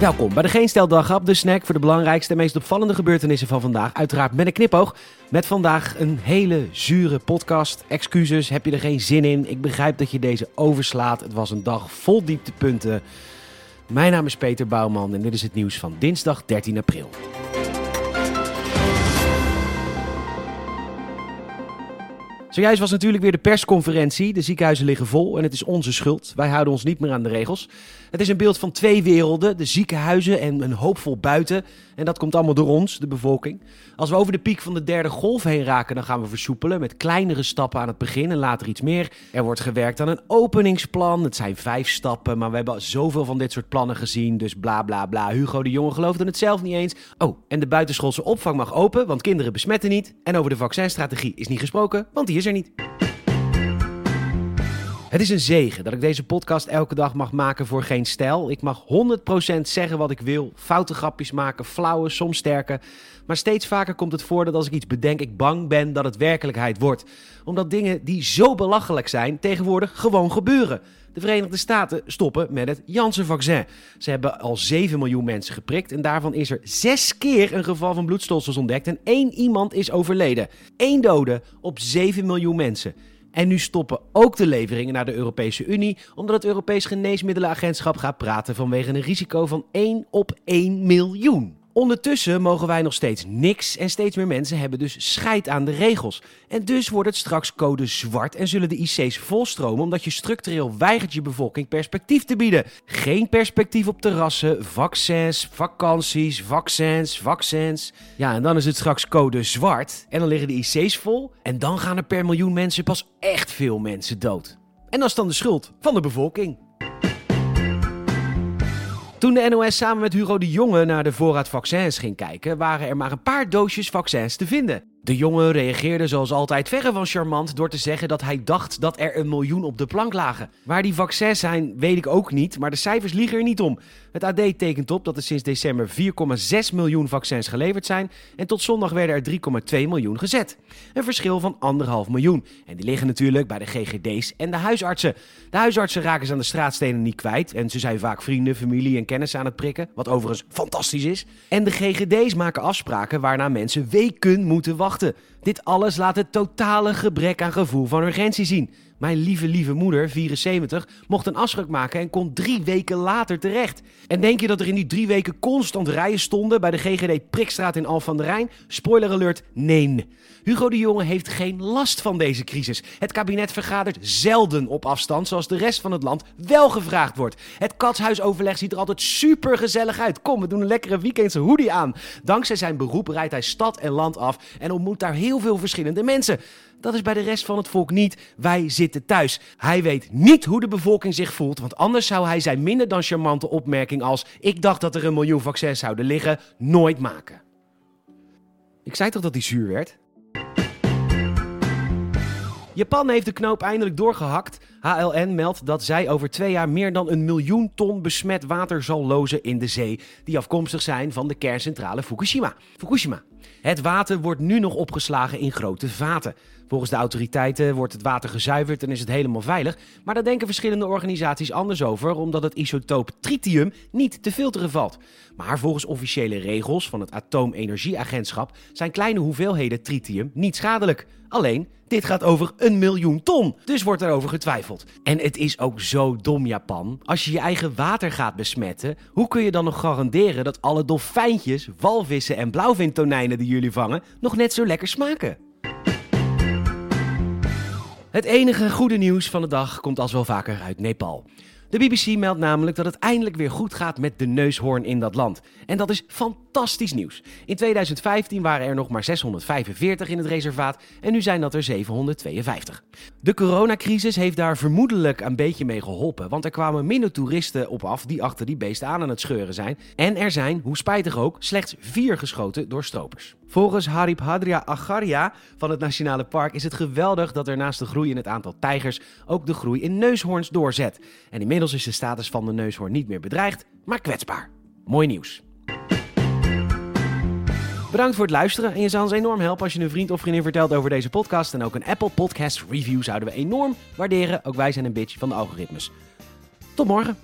Welkom bij de Geen Stel de snack voor de belangrijkste en meest opvallende gebeurtenissen van vandaag. Uiteraard met een knipoog. Met vandaag een hele zure podcast. Excuses, heb je er geen zin in? Ik begrijp dat je deze overslaat. Het was een dag vol dieptepunten. Mijn naam is Peter Bouwman en dit is het nieuws van dinsdag 13 april. Zojuist was natuurlijk weer de persconferentie. De ziekenhuizen liggen vol en het is onze schuld. Wij houden ons niet meer aan de regels. Het is een beeld van twee werelden: de ziekenhuizen en een hoopvol buiten. En dat komt allemaal door ons, de bevolking. Als we over de piek van de derde golf heen raken, dan gaan we versoepelen met kleinere stappen aan het begin en later iets meer. Er wordt gewerkt aan een openingsplan. Het zijn vijf stappen, maar we hebben zoveel van dit soort plannen gezien. Dus bla bla bla. Hugo de Jonge geloofde het zelf niet eens. Oh, en de buitenschoolse opvang mag open, want kinderen besmetten niet. En over de vaccinstrategie is niet gesproken, want die is er niet. Het is een zegen dat ik deze podcast elke dag mag maken voor geen stijl. Ik mag 100% zeggen wat ik wil, foute grapjes maken, flauwe, soms sterke. Maar steeds vaker komt het voor dat als ik iets bedenk, ik bang ben dat het werkelijkheid wordt. Omdat dingen die zo belachelijk zijn, tegenwoordig gewoon gebeuren. De Verenigde Staten stoppen met het Janssen-vaccin. Ze hebben al 7 miljoen mensen geprikt en daarvan is er zes keer een geval van bloedstolsels ontdekt en één iemand is overleden. Eén dode op 7 miljoen mensen. En nu stoppen ook de leveringen naar de Europese Unie, omdat het Europees Geneesmiddelenagentschap gaat praten vanwege een risico van 1 op 1 miljoen. Ondertussen mogen wij nog steeds niks en steeds meer mensen hebben dus scheid aan de regels. En dus wordt het straks code zwart en zullen de IC's volstromen omdat je structureel weigert je bevolking perspectief te bieden. Geen perspectief op terrassen, vaccins, vakanties, vaccins, vaccins. Ja, en dan is het straks code zwart en dan liggen de IC's vol en dan gaan er per miljoen mensen pas echt veel mensen dood. En dat is dan de schuld van de bevolking. Toen de NOS samen met Hugo de Jonge naar de voorraad vaccins ging kijken, waren er maar een paar doosjes vaccins te vinden. De jongen reageerde zoals altijd verre van charmant door te zeggen dat hij dacht dat er een miljoen op de plank lagen. Waar die vaccins zijn, weet ik ook niet, maar de cijfers liegen er niet om. Het AD tekent op dat er sinds december 4,6 miljoen vaccins geleverd zijn en tot zondag werden er 3,2 miljoen gezet. Een verschil van 1,5 miljoen. En die liggen natuurlijk bij de GGD's en de huisartsen. De huisartsen raken ze aan de straatstenen niet kwijt en ze zijn vaak vrienden, familie en kennissen aan het prikken, wat overigens fantastisch is. En de GGD's maken afspraken waarna mensen weken moeten wachten. Dit alles laat het totale gebrek aan gevoel van urgentie zien. Mijn lieve, lieve moeder, 74, mocht een afspraak maken en kon drie weken later terecht. En denk je dat er in die drie weken constant rijen stonden bij de GGD Prikstraat in Al van der Rijn? Spoiler alert, nee. Hugo de Jonge heeft geen last van deze crisis. Het kabinet vergadert zelden op afstand, zoals de rest van het land wel gevraagd wordt. Het katshuisoverleg ziet er altijd super gezellig uit. Kom, we doen een lekkere weekendse hoodie aan. Dankzij zijn beroep rijdt hij stad en land af en ontmoet daar heel veel verschillende mensen. Dat is bij de rest van het volk niet. Wij zitten thuis. Hij weet niet hoe de bevolking zich voelt, want anders zou hij zijn minder dan charmante opmerking als: Ik dacht dat er een miljoen vaccins zouden liggen, nooit maken. Ik zei toch dat hij zuur werd? Japan heeft de knoop eindelijk doorgehakt. HLN meldt dat zij over twee jaar meer dan een miljoen ton besmet water zal lozen in de zee, die afkomstig zijn van de kerncentrale Fukushima. Fukushima. Het water wordt nu nog opgeslagen in grote vaten. Volgens de autoriteiten wordt het water gezuiverd en is het helemaal veilig. Maar daar denken verschillende organisaties anders over, omdat het isotoop tritium niet te filteren valt. Maar volgens officiële regels van het Atoomenergieagentschap zijn kleine hoeveelheden tritium niet schadelijk. Alleen, dit gaat over een miljoen ton, dus wordt erover getwijfeld. En het is ook zo dom, Japan. Als je je eigen water gaat besmetten, hoe kun je dan nog garanderen dat alle dolfijntjes, walvissen en blauwvintonijnen die jullie vangen nog net zo lekker smaken? Het enige goede nieuws van de dag komt als wel vaker uit Nepal. De BBC meldt namelijk dat het eindelijk weer goed gaat met de neushoorn in dat land. En dat is fantastisch nieuws. In 2015 waren er nog maar 645 in het reservaat en nu zijn dat er 752. De coronacrisis heeft daar vermoedelijk een beetje mee geholpen, want er kwamen minder toeristen op af die achter die beesten aan aan het scheuren zijn. En er zijn, hoe spijtig ook, slechts vier geschoten door stropers. Volgens Harib Hadria Acharia van het Nationale Park is het geweldig dat er naast de groei in het aantal tijgers ook de groei in neushoorns doorzet. En inmiddels is de status van de neushoorn niet meer bedreigd, maar kwetsbaar. Mooi nieuws. Bedankt voor het luisteren en je zou ons enorm helpen als je een vriend of vriendin vertelt over deze podcast. En ook een Apple Podcast review zouden we enorm waarderen. Ook wij zijn een bitch van de algoritmes. Tot morgen.